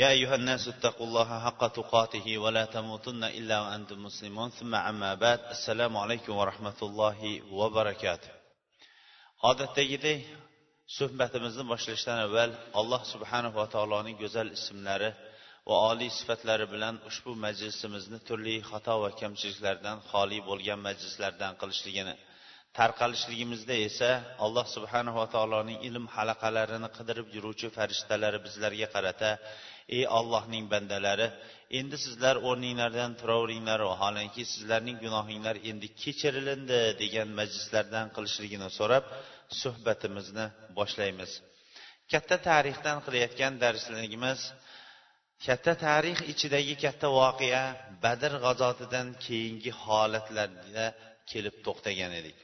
يا أيها الناس اتقوا الله حق تقاته ولا تموتن إلا وأنتم مسلمون ثم عما بعد السلام عليكم ورحمة الله وبركاته odatdagidek suhbatimizni boshlashdan avval alloh subhanahu va taoloning go'zal ismlari va oliy sifatlari bilan ushbu majlisimizni turli xato va kamchiliklardan xoli bo'lgan majlislardan qilishligini tarqalishligimizda esa alloh subhanahu va taoloning ilm halaqalarini qidirib yuruvchi farishtalari bizlarga qarata ey ollohning bandalari endi sizlar o'rninglardan turaveringlar vaholanki sizlarning gunohinglar endi kechirilindi degan majlislardan qilishligini so'rab suhbatimizni boshlaymiz. Katta tarixdan qilayotgan darsligimiz katta tarix ichidagi katta voqea badr g'azotidan keyingi holatlarda kelib to'xtagan edik.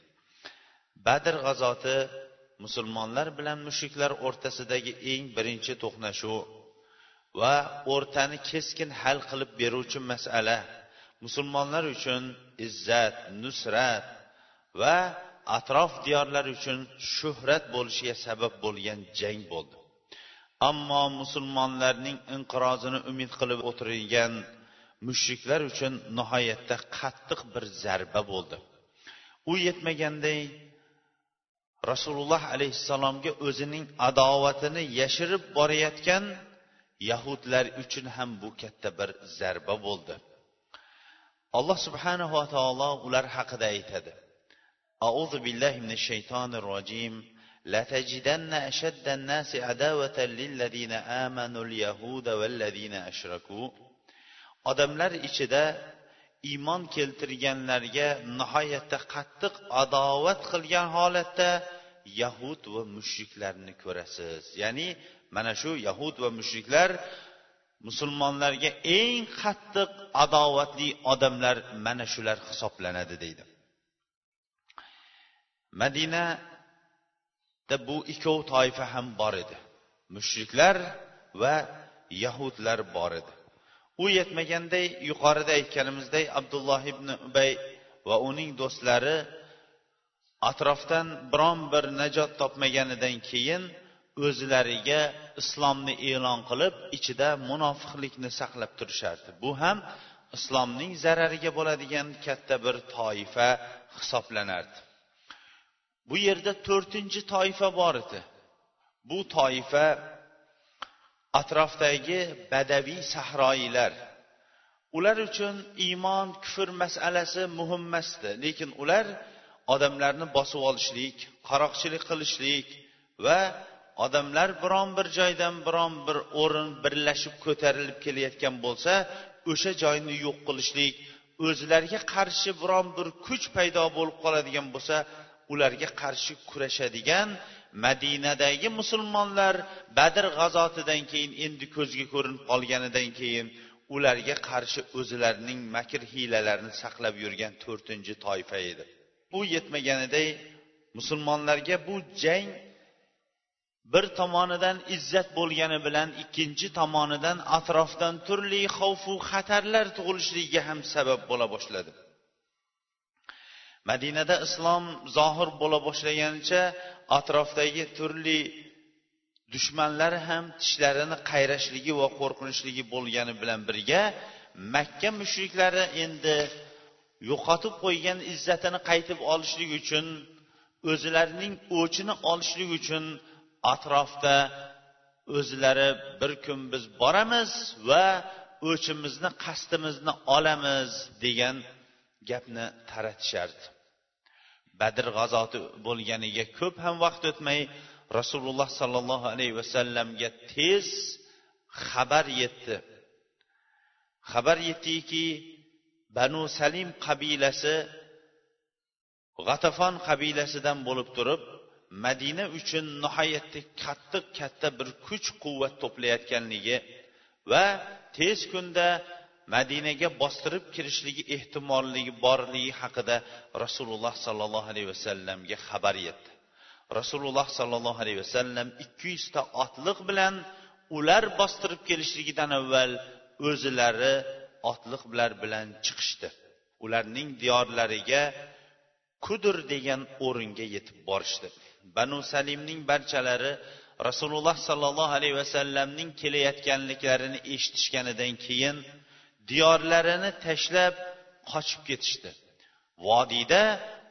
Badr g'azoti musulmonlar bilan mushriklar o'rtasidagi eng birinchi to'qnashuv va o'rtani keskin hal qilib beruvchi masala. Musulmonlar uchun izzat nusrat va atrof diyorlar uchun shuhrat bo'lishiga sabab bo'lgan jang bo'ldi. Ammo musulmonlarning inqirozini umid qilib o'tirgan mushriklar uchun nihoyatda qattiq bir zarba bo'ldi. U yetmaganday rasululloh alayhissalomga o'zining adovatini yashirib borayotgan yahudlar uchun ham bu katta bir zarba bo'ldi alloh subhanahu va taolo ular haqida aytadi auzu billahi minash shaytonir rojim لتجدن أشد الناس عداوة للذين آمنوا اليهود والذين أشركوا odamlar ichida iymon keltirganlarga nihoyatda qattiq adovat qilgan holatda yahud va mushriklarni ko'rasiz ya'ni mana shu yahud va mushriklar musulmonlarga eng qattiq adovatli odamlar mana shular hisoblanadi deydi. Madinada bu ikkov toifa ham bor edi. Mushriklar va yahudlar bor edi. U yetmaganday yuqorida aytganimizdek abdulloh ibn ubay va uning do'stlari atrofdan biron bir najot topmaganidan keyin o'zlariga islomni e'lon qilib ichida munofiqlikni saqlab turishardi. Bu ham islomning zarariga bo'ladigan katta bir toifa hisoblanardi. Bu yerda to'rtinchi toifa bor edi. Bu toifa atrofdagi badaviy sahroyiylar ular uchun iymon kufr masalasi muhim emasdi lekin ular odamlarni bosib olishlik qaroqchilik qilishlik va odamlar biron bir joydan biron bir o'rin birlashib ko'tarilib kelayotgan bo'lsa o'sha joyni yo'q qilishlik o'zlariga qarshi biron bir kuch paydo bo'lib qoladigan bo'lsa ularga qarshi kurashadigan madinadagi musulmonlar badr g'azotidan keyin endi ko'zga ko'rinib qolganidan keyin ularga qarshi o'zlarining makr hiylalarini saqlab yurgan to'rtinchi toifa edi. Bu yetmaganiday musulmonlarga bu jang bir tomonidan izzat bo'lgani bilan ikkinchi tomonidan atrofdan turli xavfu xatarlar tug'ilishligiga ham sabab bo'la boshladi. Madinada islom zohir bo'la boshlaganicha atrofdagi turli dushmanlari ham tishlarini qayrashligi va qo'rqinishligi bo'lgani bilan birga makka mushriklari endi yo'qotib qo'ygan izzatini qaytib olishlik uchun o'zlarining o'chini olishlik uchun atrofda o'zlari bir kun biz boramiz va o'chimizni qasdimizni olamiz degan gapni taratishardi badr g'azoti bo'lganiga ko'p ham vaqt o'tmay rasululloh sollallohu alayhi vasallamga tez xabar yetdi. Xabar yetdiki banu salim qabilasi g'atafon qabilasidan bo'lib turib madina uchun nihoyatda qattiq katta bir kuch quvvat to'playotganligi va tez kunda madinaga bostirib kirishligi ehtimolligi borligi haqida rasululloh sollallohu alayhi vasallamga xabar yetdi. Rasululloh sollallohu alayhi vasallam ikki yuzta otliq bilan ular bostirib kelishligidan avval o'zilari otliq bilan bilan chiqishdi. Ularning diyorlariga kudur degan o'ringa yetib borishdi. Banu salimning barchalari rasululloh sollallohu alayhi vasallamning kelayotganliklarini eshitishganidan keyin diyorlarini tashlab qochib ketishdi. Vodiyda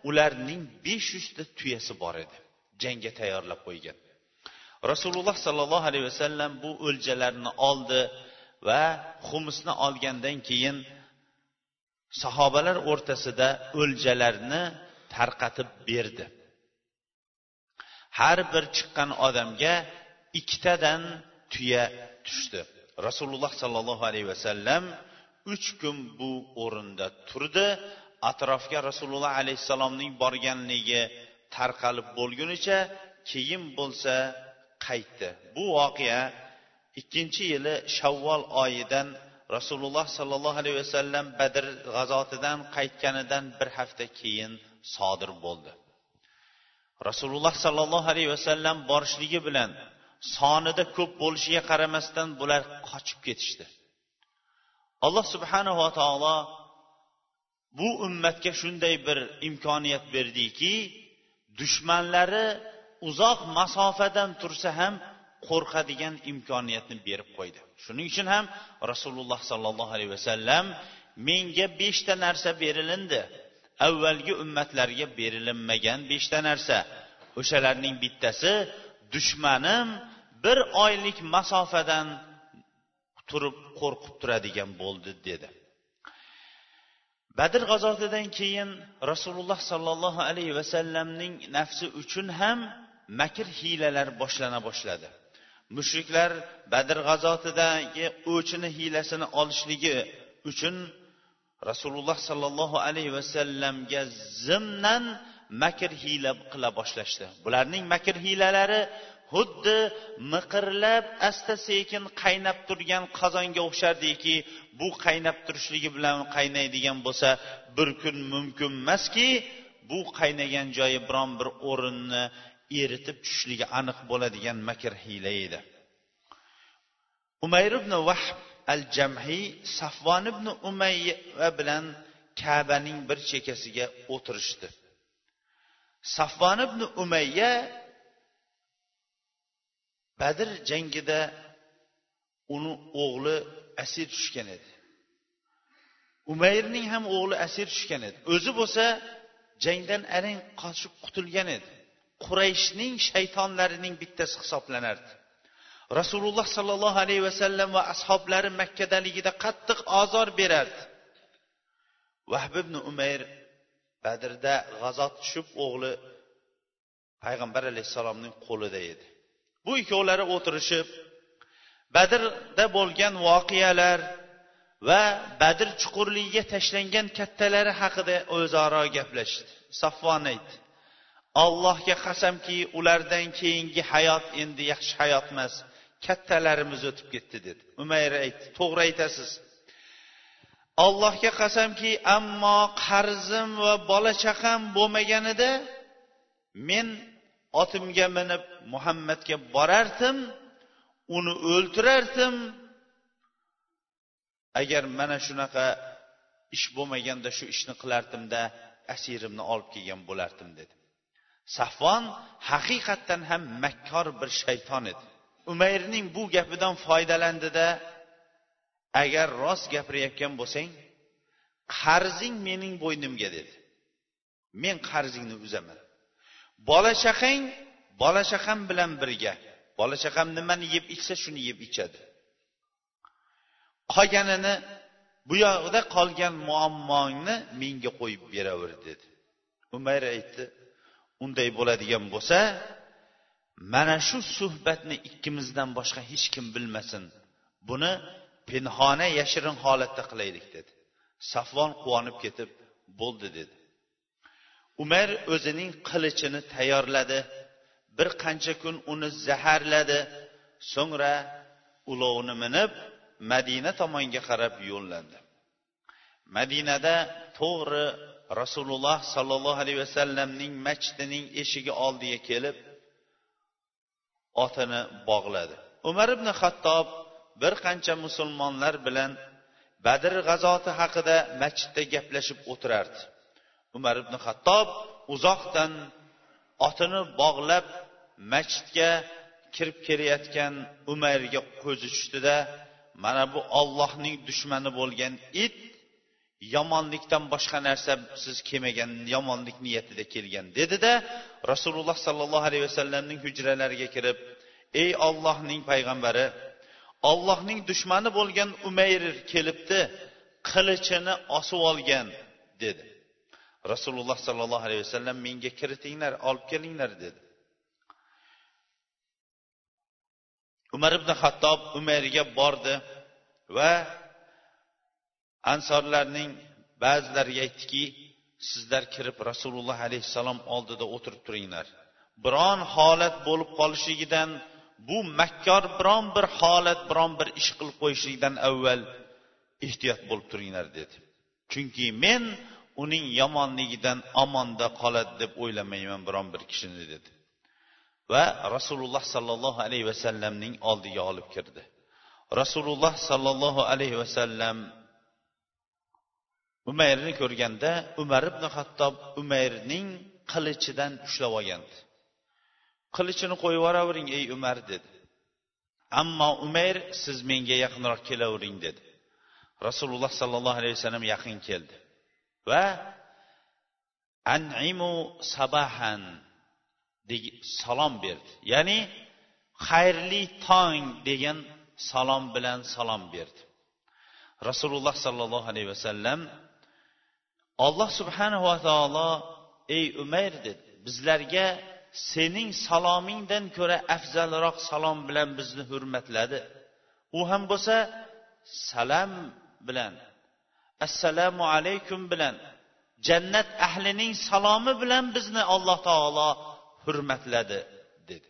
ularning besh yuzta tuyasi bor edi. Jangga tayyorlab qo'ygan. Rasululloh sollallohu alayhi vasallam bu o'ljalarni oldi va xumusni olgandan keyin sahobalar o'rtasida o'ljalarni tarqatib berdi. Har bir chiqqan odamga ikkitadan tuya tushdi. Rasululloh sollallohu alayhi vasallam uch kun bu o'rinda turdi. Atrofga rasululloh alayhissalomning borganligi tarqalib bo'lgunicha keyin bo'lsa qaytdi. Bu voqea ikkinchi yili shavvol oyidan rasululloh sollallohu alayhi vasallam badr g'azotidan qaytganidan bir hafta keyin sodir bo'ldi. Rasululloh sollallohu alayhi vasallam borishligi bilan sonida ko'p bo'lishiga qaramasdan bular qochib ketishdi. Alloh subhanava taolo bu ummatga shunday bir imkoniyat berdiki dushmanlari uzoq masofadan tursa ham qo'rqadigan imkoniyatni berib qo'ydi. Shuning uchun ham rasululloh sollallohu alayhi vasallam menga beshta narsa berilindi. Avvalgi ummatlarga berilinmagan beshta narsa. O'shalarning bittasi dushmanim bir oylik masofadan turib qo'rqib turadigan bo'ldi dedi. Badr g'azotidan keyin rasululloh sollallohu alayhi vasallamning nafsi uchun ham makr hiylalar boshlana boshladi. Mushriklar badr g'azotidagi o'chini hiylasini olishligi uchun rasululloh sollallohu alayhi vasallamga zimdan makr hiyla qila boshlashdi. Bularning makr hiylalari xuddi miqirlab asta sekin qaynab turgan qozonga o'xshardiki bu qaynab turishligi bilan qaynaydigan bo'lsa bir kun mumkin emaski bu qaynagan joyi biron bir o'rinni eritib tushishligi aniq bo'ladigan makr hiyla edi. Umayr ibn vahb al jamhiy safvon ibn umayya bilan kabaning bir chekkasiga o'tirishdi. Safvon ibn umayya badr jangida uni o'g'li asir tushgan edi. Umayrning ham o'g'li asir tushgan edi. O'zi bo'lsa jangdan arang qochib qutulgan edi. Qurayshning shaytonlarining bittasi hisoblanardi. Rasululloh sollallohu alayhi vasallam va ashoblari makkadaligida qattiq ozor berardi. Vahb ibn umayr badrda g'azot tushib o'g'li payg'ambar alayhissalomning qo'lida edi. Bu ikkovlari o'tirishib badrda bo'lgan voqealar va badr chuqurligiga tashlangan kattalari haqida o'zaro gaplashdi. Safvon aytdi allohga qasamki ulardan keyingi hayot endi yaxshi hayot emas. Kattalarimiz o'tib ketdi dedi. Umayr aytdi to'g'ri aytasiz. Allohga qasamki ammo qarzim va bola chaqam bo'lmaganida men otimga minib muhammadga borardim uni o'ltirardim agar mana shunaqa ish bo'lmaganda shu ishni qilardimda asirimni olib kelgan bo'lardim dedi. Safvon haqiqatdan ham makkor bir shayton edi. Umayrning bu gapidan foydalandida agar rost gapirayotgan bo'lsang qarzing mening bo'ynimga dedi. Men qarzingni uzaman. Bola chaqang bola chaqam bilan birga. Bola chaqam nimani yeb ichsa shuni yeb ichadi. Qolganini bu yog'ida qolgan muammongni menga qo'yib beraver dedi. Umayr aytdi unday bo'ladigan bo'lsa mana shu suhbatni ikkimizdan boshqa hech kim bilmasin. Buni pinhona yashirin holatda qilaylik dedi. Safvon quvonib ketib bo'ldi dedi. Umar o'zining qilichini tayyorladi. Bir qancha kun uni zaharladi. So'ngra ulovni minib madina tomonga qarab yo'llandi. Madinada to'g'ri rasululloh sollallohu alayhi vasallamning masjidining eshigi oldiga kelib otini bog'ladi. Umar ibn xattob bir qancha musulmonlar bilan badr g'azoti haqida masjidda gaplashib o'tirardi. Umar ibn xattob uzoqdan otini bog'lab masjidga kirib kelayotgan umarga ko'zi tushdida mana bu ollohning dushmani bo'lgan it yomonlikdan boshqa narsa siz kelmagan yomonlik niyatida kelgan dedida rasululloh sollallohu alayhi vasallamning hujralariga kirib ey ollohning payg'ambari ollohning dushmani bo'lgan umayr kelibdi qilichini osib olgan dedi. Rasululloh sollallohu alayhi vasallam menga kiritinglar olib kelinglar dedi. Umar ibn hattob umayrga bordi va ansorlarning ba'zilariga aytdiki sizlar kirib rasululloh alayhissalom oldida o'tirib turinglar. Biron holat bo'lib qolishligidan bu makkor biron bir holat biron bir ish qilib qo'yishlikdan avval ehtiyot bo'lib turinglar dedi. Chunki men uning yomonligidan omonda qoladi deb o'ylamayman biron bir kishini dedi. Va rasululloh sollallohu alayhi vasallamning oldiga olib kirdi. Rasululloh sollallohu alayhi vasallam umayrni ko'rganda umar ibn hattob umayrning qilichidan ushlab olgandi. Qilichini qo'yib yuboravering ey umar dedi. Ammo umayr siz menga yaqinroq kelavering dedi. Rasululloh sollallohu alayhi vasallam yaqin keldi. Va animu sabahan salom berdi. Ya'ni xayrli tong degan salom bilan salom berdi. Rasululloh sollallohu alayhi vasallam olloh subhanava taolo ey umayr dedi. Bizlarga sening salomingdan ko'ra afzalroq salom bilan bizni hurmatladi. U ham bo'lsa salam bilan assalomu alaykum bilan jannat ahlining salomi bilan bizni alloh taolo hurmatladi dedi.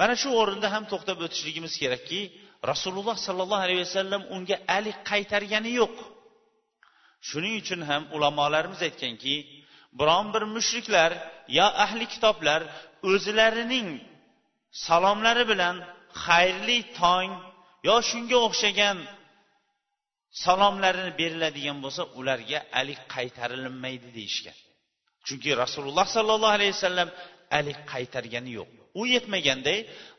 Mana shu o'rinda ham to'xtab o'tishligimiz kerakki rasululloh sollallohu alayhi vasallam unga alik qaytargani yo'q. Shuning uchun ham ulamolarimiz aytganki biron bir mushriklar yo ahli kitoblar o'zlarining salomlari bilan xayrli tong yo shunga o'xshagan salomlarini beriladigan bo'lsa ularga alik qaytarilmaydi deyishgan. Chunki rasululloh sollallohu alayhi vasallam alik qaytargani yo'q. U yetmaganday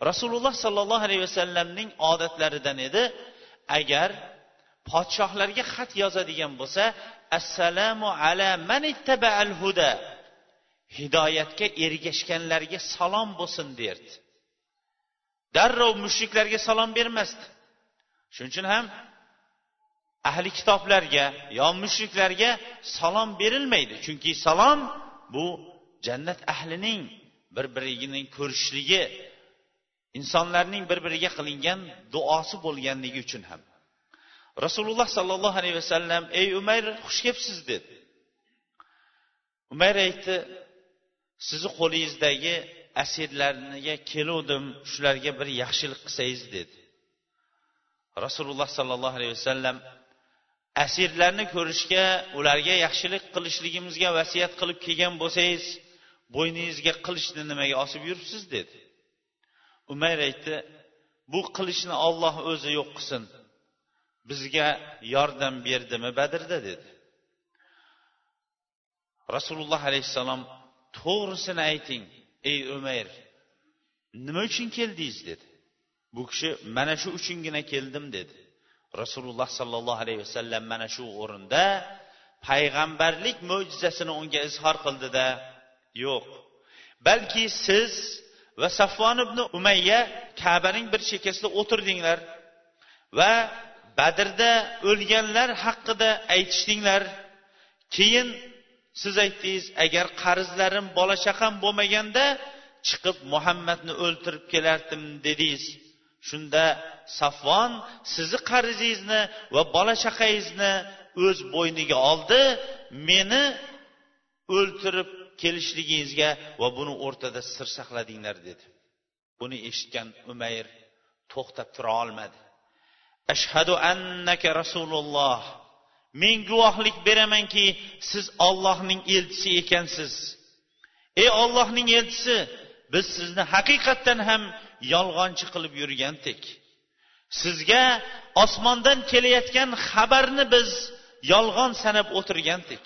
rasululloh sollallohu alayhi vasallamning odatlaridan edi agar podshohlarga xat yozadigan bo'lsa assalomu ala man al huda hidoyatga ergashganlarga salom bo'lsin derdi. Darrov mushriklarga salom bermasdi. Shuning uchun ham ahli kitoblarga yo mushriklarga salom berilmaydi. Chunki salom bu jannat ahlining bir birining ko'rishligi insonlarning bir biriga qilingan duosi bo'lganligi uchun ham. Rasululloh sollallohu alayhi vasallam ey umayr xush kelibsiz? dedi. Umayr aytdi sizni qo'lingizdagi asirlarga keluvdim shularga bir yaxshilik qilsangiz dedi. Rasululloh sollallohu alayhi vasallam asirlarni ko'rishga ularga yaxshilik qilishligimizga vasiyat qilib kelgan bo'lsangiz bo'yningizga qilichni nimaga osib yuribsiz? dedi. Umayr aytdi bu qilichni olloh o'zi yo'q qilsin. Bizga yordam berdimi badrda dedi. Rasululloh alayhissalom to'g'risini ayting ey umayr nima uchun keldingiz dedi. Bu kishi mana shu uchungina keldim dedi. Rasululloh sollallohu alayhi vasallam mana shu o'rinda payg'ambarlik mo'jizasini unga izhor qildida yo'q balki siz va safvon ibn umayya kabaning bir chekkasida o'tirdinglar va badrda o'lganlar haqida aytishdinglar. Keyin siz aytdingiz agar qarzlarim bola chaqam bo'lmaganda chiqib muhammadni o'ltirib kelardim dedingiz. Shunda safvon sizni qarzingizni va bola chaqangizni o'z bo'yniga oldi meni o'ltirib kelishligingizga va buni o'rtada sir saqladinglar dedi. Buni eshitgan umayr to'xtab tura olmadi. Ashhadu annaka rasululloh. Men guvohlik beramanki siz ollohning elchisi ekansiz. Ey ollohning elchisi biz sizni haqiqatdan ham yolg'onchi qilib yurgandik. Sizga osmondan kelayotgan xabarni biz yolg'on sanab o'tirgandik.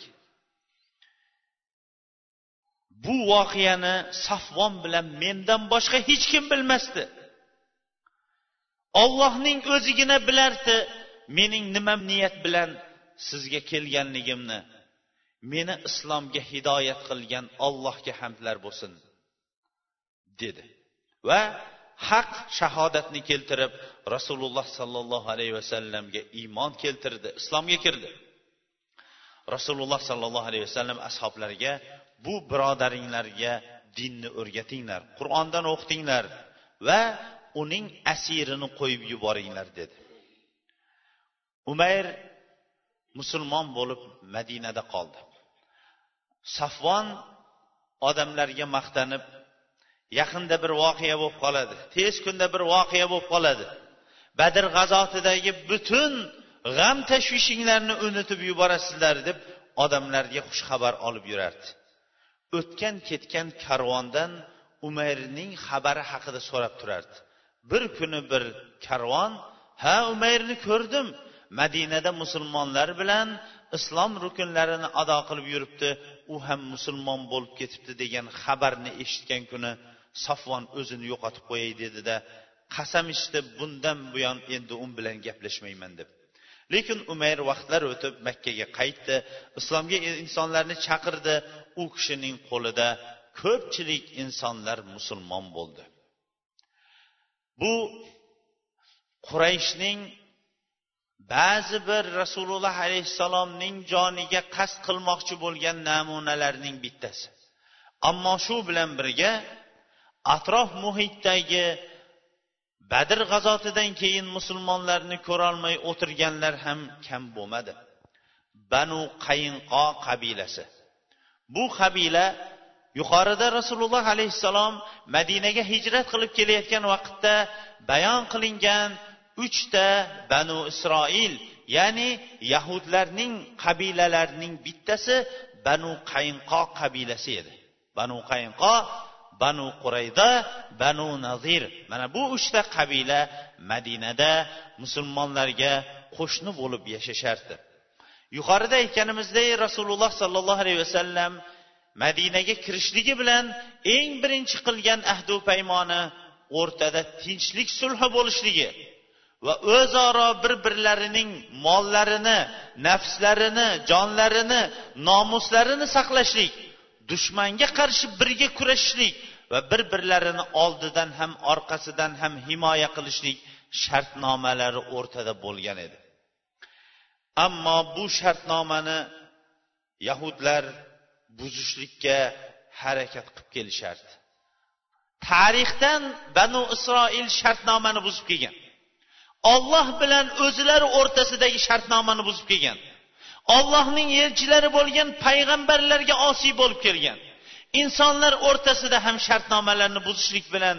Bu voqeani safvon bilan mendan boshqa hech kim bilmasdi. Ollohning o'zigina bilardi mening nima niyat bilan sizga kelganligimni. Meni islomga hidoyat qilgan ollohga hamdlar bo'lsin dedi. Va haq shahodatni keltirib rasululloh sollallohu alayhi vasallamga iymon keltirdi islomga kirdi. Rasululloh sollallohu alayhi vasallam ashoblariga bu birodaringlarga dinni o'rgatinglar qur'ondan o'qitinglar va uning asirini qo'yib yuboringlar dedi. Umayr musulmon bo'lib madinada qoldi. Safvon odamlarga maqtanib yaqinda bir voqea bo'lib qoladi tez kunda bir voqea bo'lib qoladi. Badr g'azotidagi butun g'am tashvishinglarni unutib yuborasizlar deb odamlarga xushxabar olib yurardi. O'tgan ketgan karvondan umarning xabari haqida so'rab turardi. Bir kuni bir karvon ha umayrni ko'rdim. Madinada musulmonlar bilan islom rukunlarini ado qilib yuribdi. U ham musulmon bo'lib ketibdi degan xabarni eshitgan kuni safvon o'zini yo'qotib qo'yay dedida qasam ichdi bundan buyon endi u bilan gaplashmayman deb. Lekin umayr vaqtlar o'tib makkaga qaytdi islomga insonlarni chaqirdi. U kishining qo'lida ko'pchilik insonlar musulmon bo'ldi. Bu qurayshning ba'zi bir rasululloh alayhissalomning joniga qasd qilmoqchi bo'lgan namunalarning bittasi. Ammo shu bilan birga atrof muhitdagi badr g'azotidan keyin musulmonlarni ko'rolmay o'tirganlar ham kam bo'lmadi. Banu qayinqo qabilasi. Bu qabila yuqorida rasululloh alayhissalom madinaga hijrat qilib kelayotgan vaqtda bayon qilingan uchta banu isroil ya'ni yahudlarning qabilalarining bittasi banu qaynqo qabilasi edi. Banu qaynqo banu qurayda banu nazir. Mana bu uchta qabila madinada musulmonlarga qo'shni bo'lib yashashardi yuqorida aytganimizdek rasululloh sollallohu alayhi vasallam madinaga kirishligi bilan eng birinchi qilgan ahdu paymoni o'rtada tinchlik sulhi bo'lishligi va o'zaro bir birlarining mollarini nafslarini jonlarini nomuslarini saqlashlik dushmanga qarshi birga kurashishlik va bir birlarini oldidan ham orqasidan ham himoya qilishlik shartnomalari o'rtada bo'lgan edi. Ammo bu shartnomani yahudlar buzishlikka harakat qilib kelishardi. Tarixdan banu isroil shartnomani buzib kelgan. Olloh bilan o'zlari o'rtasidagi shartnomani buzib kelgan. Ollohning elchilari bo'lgan payg'ambarlarga osiy bo'lib kelgan. Insonlar o'rtasida ham shartnomalarni buzishlik bilan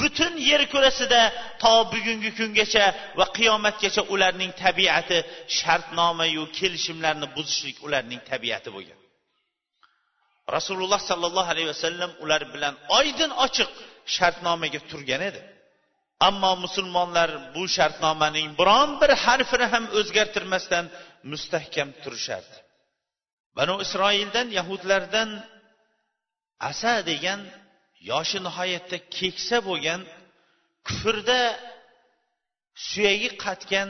butun yer kurasida to bugungi kungacha va qiyomatgacha ularning tabiati shartnomayu kelishimlarni buzishlik ularning tabiati bo'lgan. Rasululloh sollallohu alayhi vasallam ular bilan oydin ochiq shartnomaga turgan edi. Ammo musulmonlar bu shartnomaning biron bir harfini ham o'zgartirmasdan mustahkam turishardi. Banu isroildan yahudlardan asa degan yoshi nihoyatda keksa bo'lgan kufrda suyagi qatgan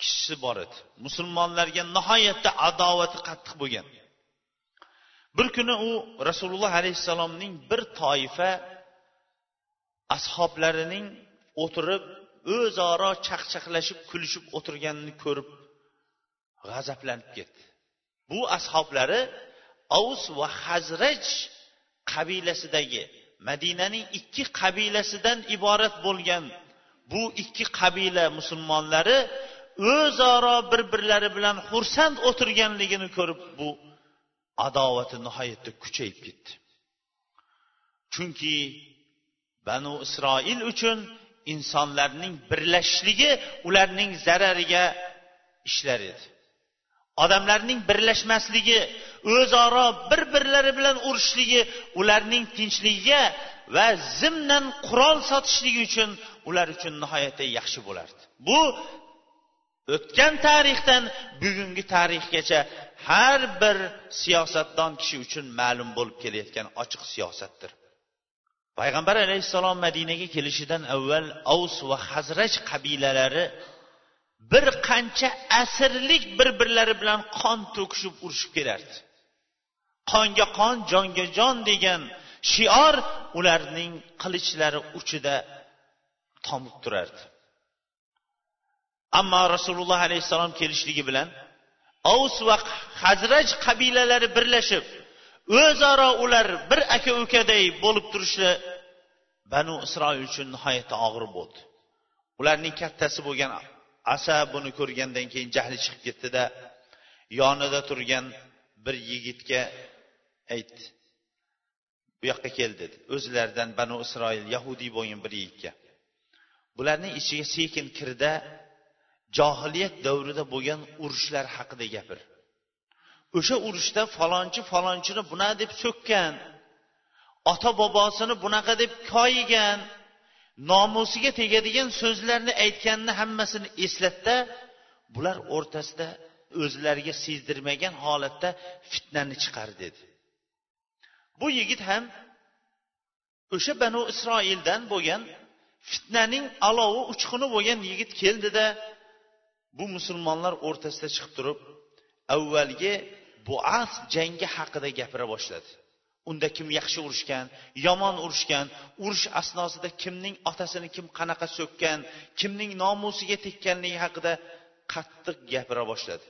kishisi bor edi. Musulmonlarga nihoyatda adovati qattiq bo'lgan. Bir kuni u rasululloh alayhissalomning bir toifa ashoblarining o'tirib o'zaro chaqchaqlashib kulishib o'tirganini ko'rib g'azablanib ketdi. Bu ashoblari avus va hazraj qabilasidagi madinaning ikki qabilasidan iborat bo'lgan bu ikki qabila musulmonlari o'zaro bir birlari bilan xursand o'tirganligini ko'rib bu adovati nihoyatda kuchayib ketdi. Chunki banu isroil uchun insonlarning birlashishligi ularning zarariga ishlar edi. Odamlarning birlashmasligi o'zaro bir birlari bilan urushligi ularning tinchligiga va zimdan qurol sotishligi uchun ular uchun nihoyatda yaxshi bo'lardi. Bu o'tgan tarixdan bugungi tarixgacha har bir siyosatdon kishi uchun ma'lum bo'lib kelayotgan ochiq siyosatdir. Payg'ambar alayhissalom madinaga kelishidan avval avs va hazraj qabilalari bir qancha asrlik bir birlari bilan qon to'kishib urushib kelardi. Qonga qon jonga jon degan shior ularning qilichlari uchida tomib turardi. Ammo rasululloh alayhissalom kelishligi bilan ovs va hazraj qabilalari birlashib o'zaro ular bir aka ukaday bo'lib turishi banu isroil uchun nihoyatda og'ir bo'ldi. Ularning kattasi bo'lgan asa buni ko'rgandan keyin jahli chiqib ketdida yonida turgan bir yigitga aytdi bu yoqqa kel dedi. O'zlaridan banu isroil yahudiy bo'lgan bir yigitga bularning ichiga sekin kirda johiliyat davrida bo'lgan urushlar haqida gapir. O'sha urushda falonchi falonchini buna deb so'kkan ota bobosini bunaqa deb koyigan nomusiga tegadigan so'zlarni aytganini hammasini eslatda bular o'rtasida o'zlariga sezdirmagan holatda fitnani chiqar dedi. Bu yigit ham o'sha banu isroildan bo'lgan fitnaning alovi uchquni bo'lgan yigit keldida bu musulmonlar o'rtasida chiqib turib avvalgi buas jangi haqida gapira boshladi. Unda kim yaxshi urushgan yomon urushgan urush asnosida kimning otasini kim qanaqa so'kkan kimning nomusiga tekkanligi haqida qattiq gapira boshladi.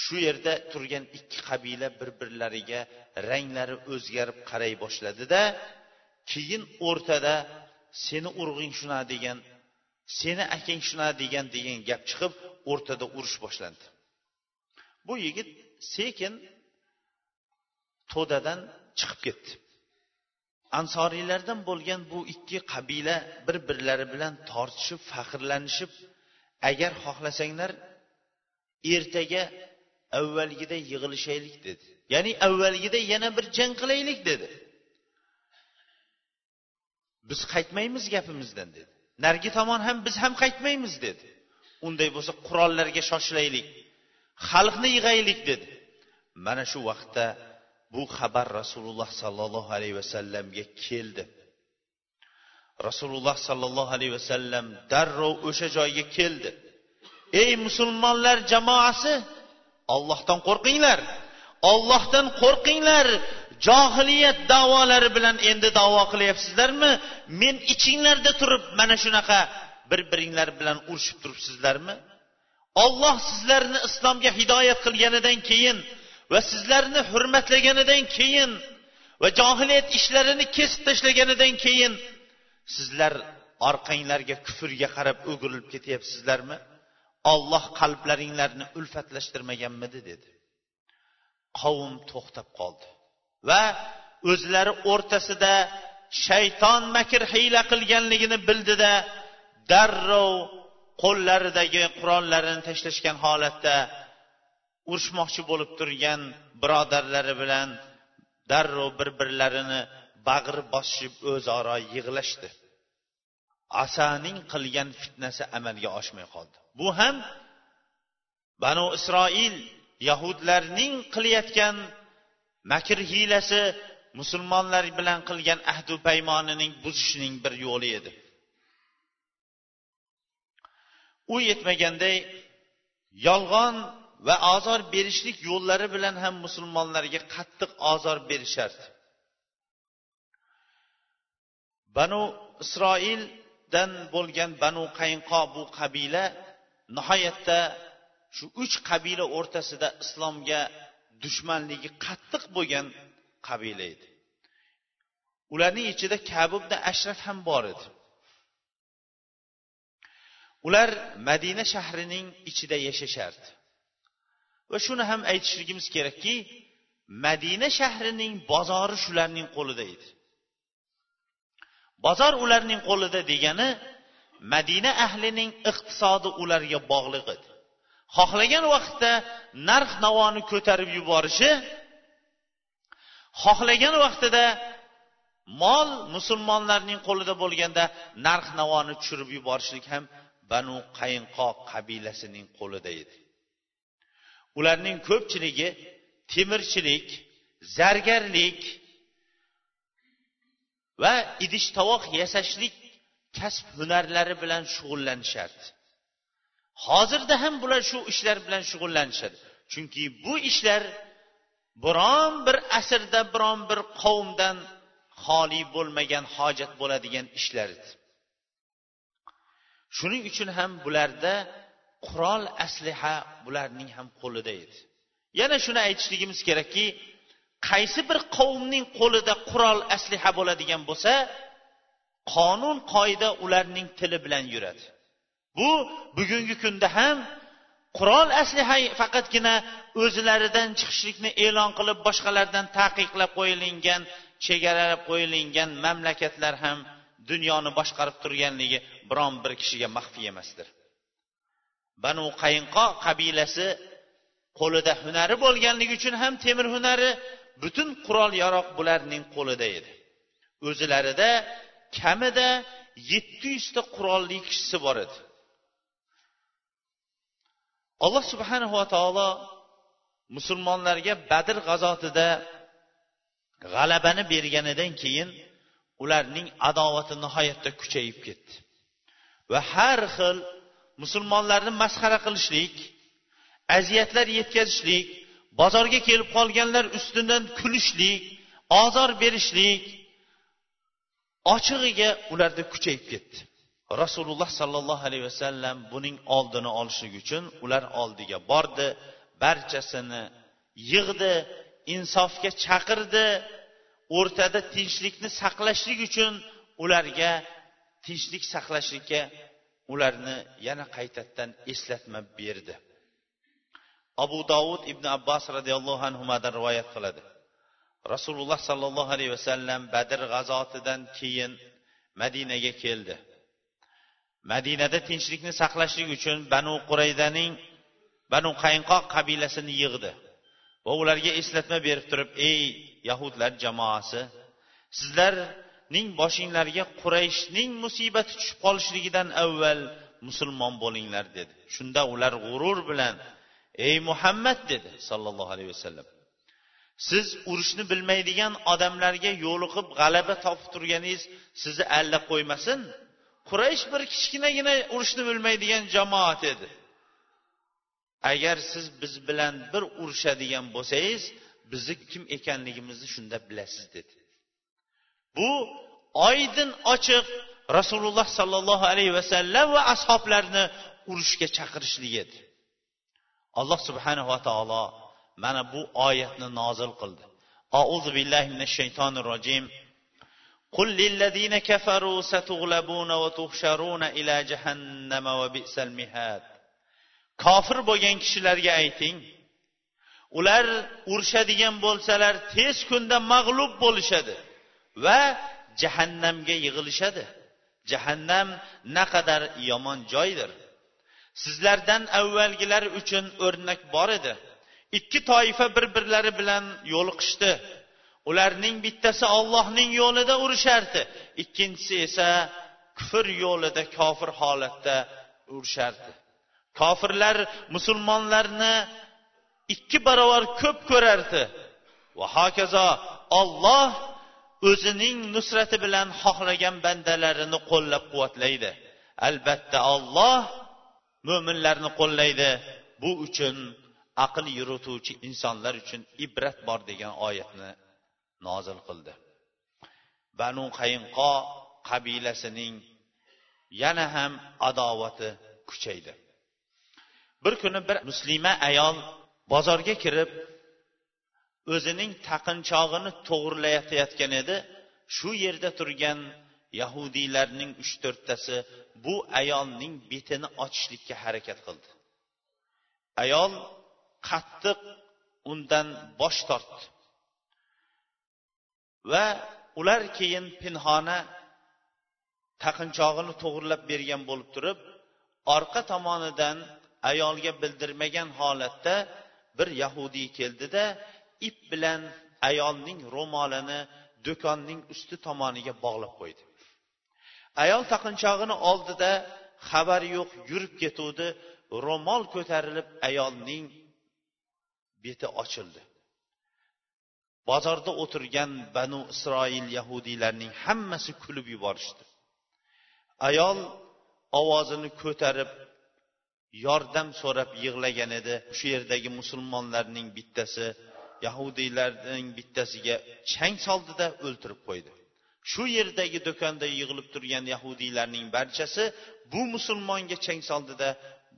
Shu yerda turgan ikki qabila bir birlariga ranglari o'zgarib qaray boshladida keyin o'rtada seni urug'ing shuna degan seni akang shuna degan degan gap chiqib o'rtada urush boshlandi. Bu yigit sekin to'dadan chiqib ketdi. Ansoriylardan bo'lgan bu ikki qabila bir birlari bilan tortishib faxrlanishib agar xohlasanglar ertaga avvalgiday yig'ilishaylik dedi. Ya'ni avvalgiday yana bir jang qilaylik dedi. Biz qaytmaymiz gapimizdan dedi. Narigi tomon ham biz ham qaytmaymiz dedi. Unday bo'lsa qurollarga shoshilaylik. Xalqni yig'aylik dedi. Mana shu vaqtda bu xabar rasululloh sollallohu alayhi vasallamga keldi. Rasululloh sollallohu alayhi vasallam darrov o'sha joyga keldi. Ey musulmonlar jamoasi ollohdan qo'rqinglar. Ollohdan qo'rqinglar. Johiliyat davolari bilan endi davo qilyapsizlarmi? Men ichinglarda turib mana shunaqa bir biringlar bilan urushib turibsizlarmi? Olloh sizlarni islomga hidoyat qilganidan keyin va sizlarni hurmatlaganidan keyin va johiliyat ishlarini kesib tashlaganidan keyin sizlar orqanglarga kufrga qarab o'girilib ketyapsizlarmi? Olloh qalblaringlarni ulfatlashtirmaganmidi? dedi. Qavm to'xtab qoldi va o'zlari o'rtasida shayton makr hiyla qilganligini bildida darrov qo'llaridagi qurollarini tashlashgan holatda urushmoqchi bo'lib turgan birodarlari bilan darrov bir birlarini bag'ri bosishib o'zaro yig'lashdi. Asaning qilgan fitnasi amalga oshmay qoldi. Bu ham banu isroil yahudlarning qilayotgan makr hiylasi musulmonlar bilan qilgan ahdu paymonining buzishining bir yo'li edi. U yetmaganday yolg'on va ozor berishlik yo'llari bilan ham musulmonlarga qattiq ozor berishardi. Banu isroildan bo'lgan banu qaynqo bu qabila nihoyatda shu uch qabila o'rtasida islomga dushmanligi qattiq bo'lgan qabila edi. Ularning ichida kabubda ashraf ham bor edi. Ular madina shahrining ichida yashashardi. Va shuni ham aytishligimiz kerakki madina shahrining bozori shularning qo'lida edi. Bozor ularning qo'lida degani madina ahlining iqtisodi ularga bog'liq edi. Xohlagan vaqtda narx navoni ko'tarib yuborishi xohlagan vaqtida mol musulmonlarning qo'lida bo'lganda narx navoni tushirib yuborishlik ham banu qayinqo qabilasining qo'lida edi. Ularning ko'pchiligi temirchilik zargarlik va idish tovoq yasashlik kasb hunarlari bilan shug'ullanishardi hozirda ham bular shu ishlar bilan shug'ullanishadi chunki bu ishlar biron bir asrda biron bir qavmdan xoli bo'lmagan hojat bo'ladigan ishlar edi. Shuning uchun ham bularda qurol asliha bularning ham qo'lida edi. Yana shuni aytishligimiz kerakki qaysi bir qavmning qo'lida qurol asliha bo'ladigan bo'lsa qonun qoida ularning tili bilan yuradi. Bu bugungi kunda ham qurol asliha faqatgina o'zlaridan chiqishlikni e'lon qilib boshqalardan taqiqlab qo'yilgan chegaralab qo'yilgan mamlakatlar ham dunyoni boshqarib turganligi biron bir kishiga maxfiy emasdir. Banu qayinqo qabilasi qo'lida hunari bo'lganligi uchun ham temir hunari butun qurol yaroq bularning qo'lida edi. O'zilarida kamida yetti yuzta qurolli kishisi bor edi. Alloh subhanava taolo musulmonlarga badr g'azotida g'alabani berganidan keyin ularning adovati nihoyatda kuchayib ketdi. Va har xil musulmonlarni masxara qilishlik aziyatlar yetkazishlik bozorga kelib qolganlar ustidan kulishlik ozor berishlik ochig'iga ularda kuchayib ketdi. Rasululloh sollallohu alayhi vasallam buning oldini olishlik uchun ular oldiga bordi barchasini yig'di insofga chaqirdi o'rtada tinchlikni saqlashlik uchun ularga tinchlik saqlashlikka ularni yana qaytadan eslatma berdi. Abu dovud ibn abbos roziyallohu anhudan rivoyat qiladi. Rasululloh sollallohu alayhi vasallam badr g'azotidan keyin madinaga keldi. Madinada tinchlikni saqlashlik uchun banu quraydaning banu qaynqoq qabilasini yig'di. Va ularga eslatma berib turib ey yahudlar jamoasi sizlarning boshinglarga qurayshning musibati tushib qolishligidan avval musulmon bo'linglar dedi. Shunda ular g'urur bilan ey muhammad dedi sollallohu alayhi vasallam. Siz urushni bilmaydigan odamlarga yo'liqib g'alaba topib turganingiz sizni alla qo'ymasin. Quraysh bir kichkinagina urushni bilmaydigan jamoat edi agar siz biz bilan bir urushadigan bo'lsangiz bizni kim ekanligimizni shunda bilasiz dedi bu oydin ochiq rasululloh sollallohu alayhi vasallam va ashoblarni urushga chaqirishlik edi alloh subhanava taolo mana bu oyatni nozil qildi auzu billahi minash shaytonir rojim قل للذين كفروا ستغلبون وتحشرون إلى جهنم وبئس المهاد kofir bo'lgan kishilarga ayting ular urushadigan bo'lsalar tez kunda mag'lub bo'lishadi va jahannamga yig'ilishadi. Jahannam naqadar yomon joydir. Sizlardan avvalgilar uchun o'rnak bor edi. Ikki toifa bir birlari bilan yo'liqishdi. Ularning bittasi ollohning yo'lida urushardi ikkinchisi esa kufr yo'lida kofir holatda urushardi kofirlar musulmonlarni ikki barobar ko'p ko'rardi. Va hokazo olloh o'zining nusrati bilan xohlagan bandalarini qo'llab quvvatlaydi albatta olloh mo'minlarni qo'llaydi. Bu uchun aql yurituvchi insonlar uchun ibrat bor degan oyatni nozil qildi. Banu qayinqo qabilasining yana ham adovati kuchaydi. Bir kuni bir muslima ayol bozorga kirib o'zining taqinchog'ini to'g'irlayotgan edi. Shu yerda turgan yahudiylarning uch to'rttasi bu ayolning betini ochishlikka harakat qildi. Ayol qattiq undan bosh tortdi. Va ular keyin pinhona taqinchog'ini to'g'irlab bergan bo'lib turib orqa tomonidan ayolga bildirmagan holatda bir yahudiy keldida ip bilan ayolning ro'molini do'konning usti tomoniga bog'lab qo'ydi. Ayol taqinchog'ini oldida xabari yo'q yurib ketuvdi. Ro'mol ko'tarilib ayolning beti ochildi. Bozorda o'tirgan banu isroil yahudiylarning hammasi kulib yuborishdi. Ayol ovozini ko'tarib yordam so'rab yig'lagan edi. Shu yerdagi musulmonlarning bittasi yahudiylarning bittasiga chang soldida o'ltirib qo'ydi. Shu yerdagi do'konda yig'ilib turgan yahudiylarning barchasi bu musulmonga chang soldida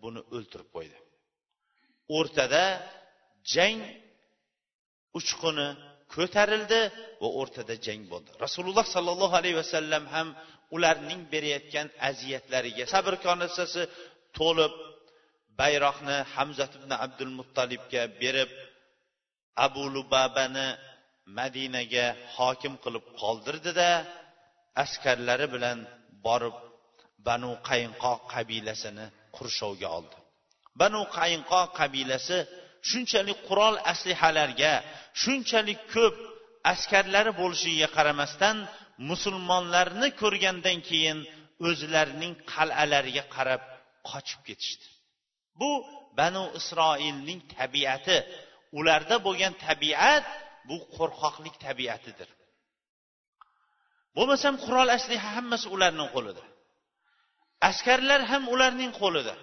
buni o'ltirib qo'ydi. O'rtada jang uchquni ko'tarildi va o'rtada jang bo'ldi. Rasululloh sollallohu alayhi vasallam ham ularning berayotgan aziyatlariga sabr konasasi to'lib bayroqni hamzat ibn abdul muttolibga berib abu lubabani madinaga hokim qilib qoldirdida askarlari bilan borib banu qayinqoq qabilasini qurshovga oldi. Banu qayinqoq qabilasi shunchalik qurol aslihalarga shunchalik ko'p askarlari bo'lishiga qaramasdan musulmonlarni ko'rgandan keyin o'zlarining qal'alariga qarab qochib ketishdi. Bu banu isroilning tabiati. Ularda bo'lgan tabiat bu qo'rqoqlik tabiatidir. Bo'lmasam qurol asliha hammasi ularning qo'lida askarlar ham ularning qo'lida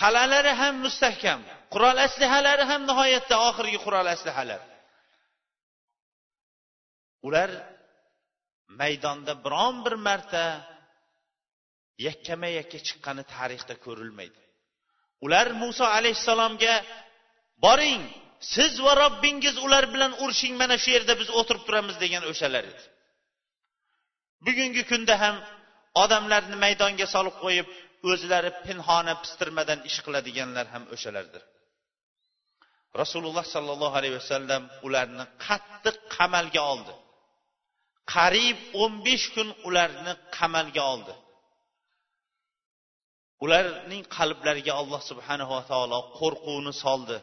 qal'alari ham mustahkam. Qurol aslihalari ham nihoyatda oxirgi qurol aslihalar. Ular maydonda biron bir marta yakkama yakka chiqqani tarixda ko'rilmaydi. Ular muso alayhissalomga boring siz va robbingiz ular bilan urushing mana shu yerda biz o'tirib turamiz degan o'shalar edi. Bugungi kunda ham odamlarni maydonga solib qo'yib o'zlari pinhona pistirmadan ish qiladiganlar ham o'shalardir. Rasululloh sollallohu alayhi vasallam ularni qattiq qamalga oldi. Qariyb o'n besh kun ularni qamalga oldi. Ularning qalblariga alloh subhanava taolo qo'rquvni soldi.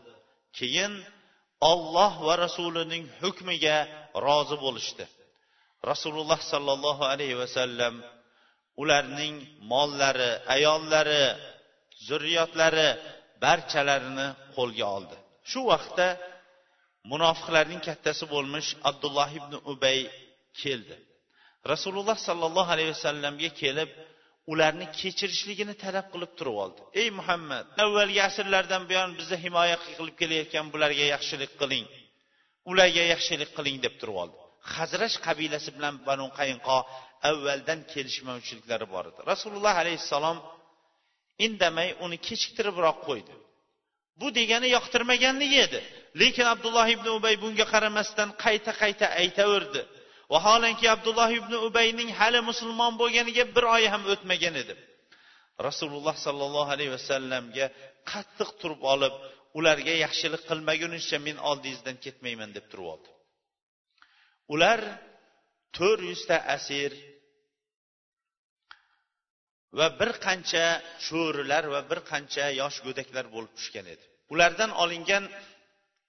Keyin olloh va rasulining hukmiga rozi bo'lishdi. Rasululloh sollallohu alayhi vasallam ularning mollari ayollari zurriyotlari barchalarini qo'lga oldi. Shu vaqtda munofiqlarning kattasi bo'lmish abdulloh ibn ubay keldi. Rasululloh sollallohu alayhi vasallamga kelib ularni kechirishligini talab qilib turib oldi. Ey muhammad avvalgi asrlardan buyon bizni himoya qilib kelayotgan bularga yaxshilik qiling. Ularga yaxshilik qiling deb turib oldi. Hazrash qabilasi bilan banu qayinqo avvaldan kelishmovchiliklari bor edi. Rasululloh alayhissalom indamay uni kechiktiribroq qo'ydi. Bu degani yoqtirmaganligi edi. Lekin abdulloh ibn ubay bunga qaramasdan qayta qayta aytaverdi. Vaholanki abdulloh ibn ubayning hali musulmon bo'lganiga bir oy ham o'tmagan edi. Rasululloh sollallohu alayhi vasallamga qattiq turib olib ularga yaxshilik qilmagunicha men oldingizdan ketmayman deb turib oldi. Ular to'rt yuzta asir va bir qancha cho'rilar va bir qancha yosh go'daklar bo'lib tushgan edi. Ulardan olingan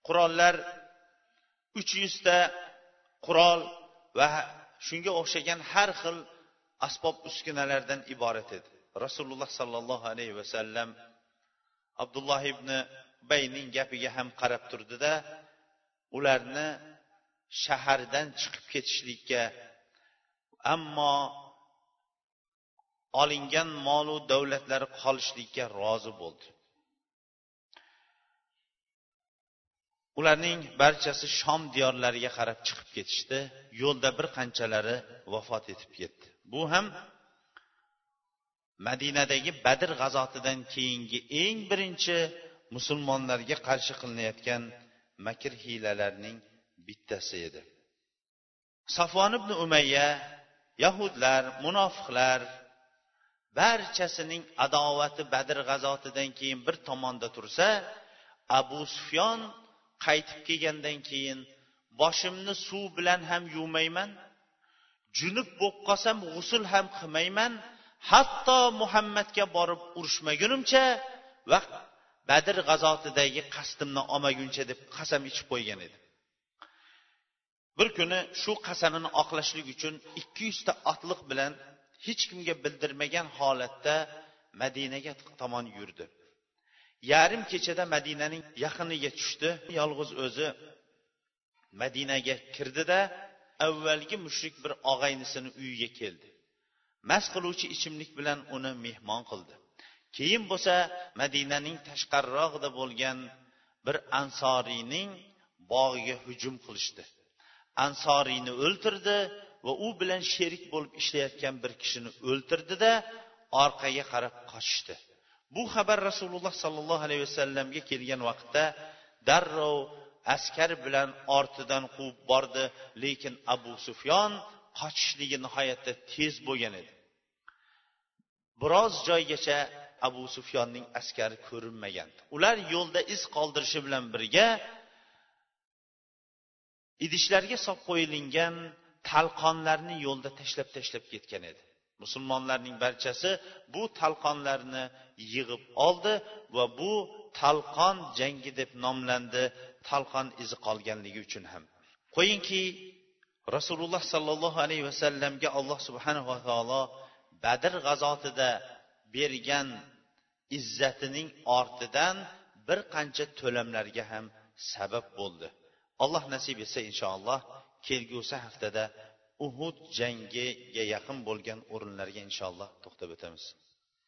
qurollar uch yuzta qurol va shunga o'xshagan har xil asbob uskunalardan iborat edi. Rasululloh sollallohu alayhi vasallam abdulloh ibn bayning gapiga ham qarab turdida ularni shahardan chiqib ketishlikka ammo olingan molu davlatlari qolishlikka rozi bo'ldi. Ularning barchasi shom diyorlariga qarab chiqib ketishdi. Yo'lda bir qanchalari vafot etib ketdi. Bu ham madinadagi badr g'azotidan keyingi eng birinchi musulmonlarga qarshi qilinayotgan makr hiylalarning bittasi edi. Safvon ibn umayya yahudlar munofiqlar barchasining adovati badr g'azotidan keyin bir tomonda tursa abu sufyon qaytib kelgandan keyin boshimni suv bilan ham yuvmayman junub bo'lib qolsam g'usul ham qilmayman hatto muhammadga borib urushmagunimcha va badr g'azotidagi qasdimni olmaguncha deb qasam ichib qo'ygan edi bir kuni shu qasamini oqlashlik uchun ikki yuzta otliq bilan hech kimga bildirmagan holatda madinaga tomon yurdi yarim kechada madinaning yaqiniga tushdi. Yolg'iz o'zi madinaga kirdida avvalgi mushrik bir og'aynisini uyiga keldi. Mast qiluvchi ichimlik bilan uni mehmon qildi. Keyin bo'lsa madinaning tashqariroqda bo'lgan bir ansoriyning bog'iga hujum qilishdi. Ansoriyni o'ltirdi va u bilan sherik bo'lib ishlayotgan bir kishini o'ltirdida orqaga qarab qochishdi. Bu xabar rasululloh sollallohu alayhi vasallamga kelgan vaqtda darrov askar bilan ortidan quvib bordi. Lekin abu sufyon qochishligi nihoyatda tez bo'lgan edi. Biroz joygacha abu sufyonning askari ko'rinmagan. Ular yo'lda iz qoldirishi bilan birga idishlarga solib qo'yilgan talqonlarni yo'lda tashlab tashlab ketgan edi. Musulmonlarning barchasi bu talqonlarni yig'ib oldi va bu talqon jangi deb nomlandi talqon izi qolganligi uchun ham. Qo'yingki rasululloh sollallohu alayhi vasallamga alloh subhanava taolo badr g'azotida bergan izzatining ortidan bir qancha to'lamlarga ham sabab bo'ldi. Alloh nasib etsa inshaalloh kelgusi haftada uhud jangiga yaqin bo'lgan o'rinlarga inshaalloh to'xtab o'tamiz.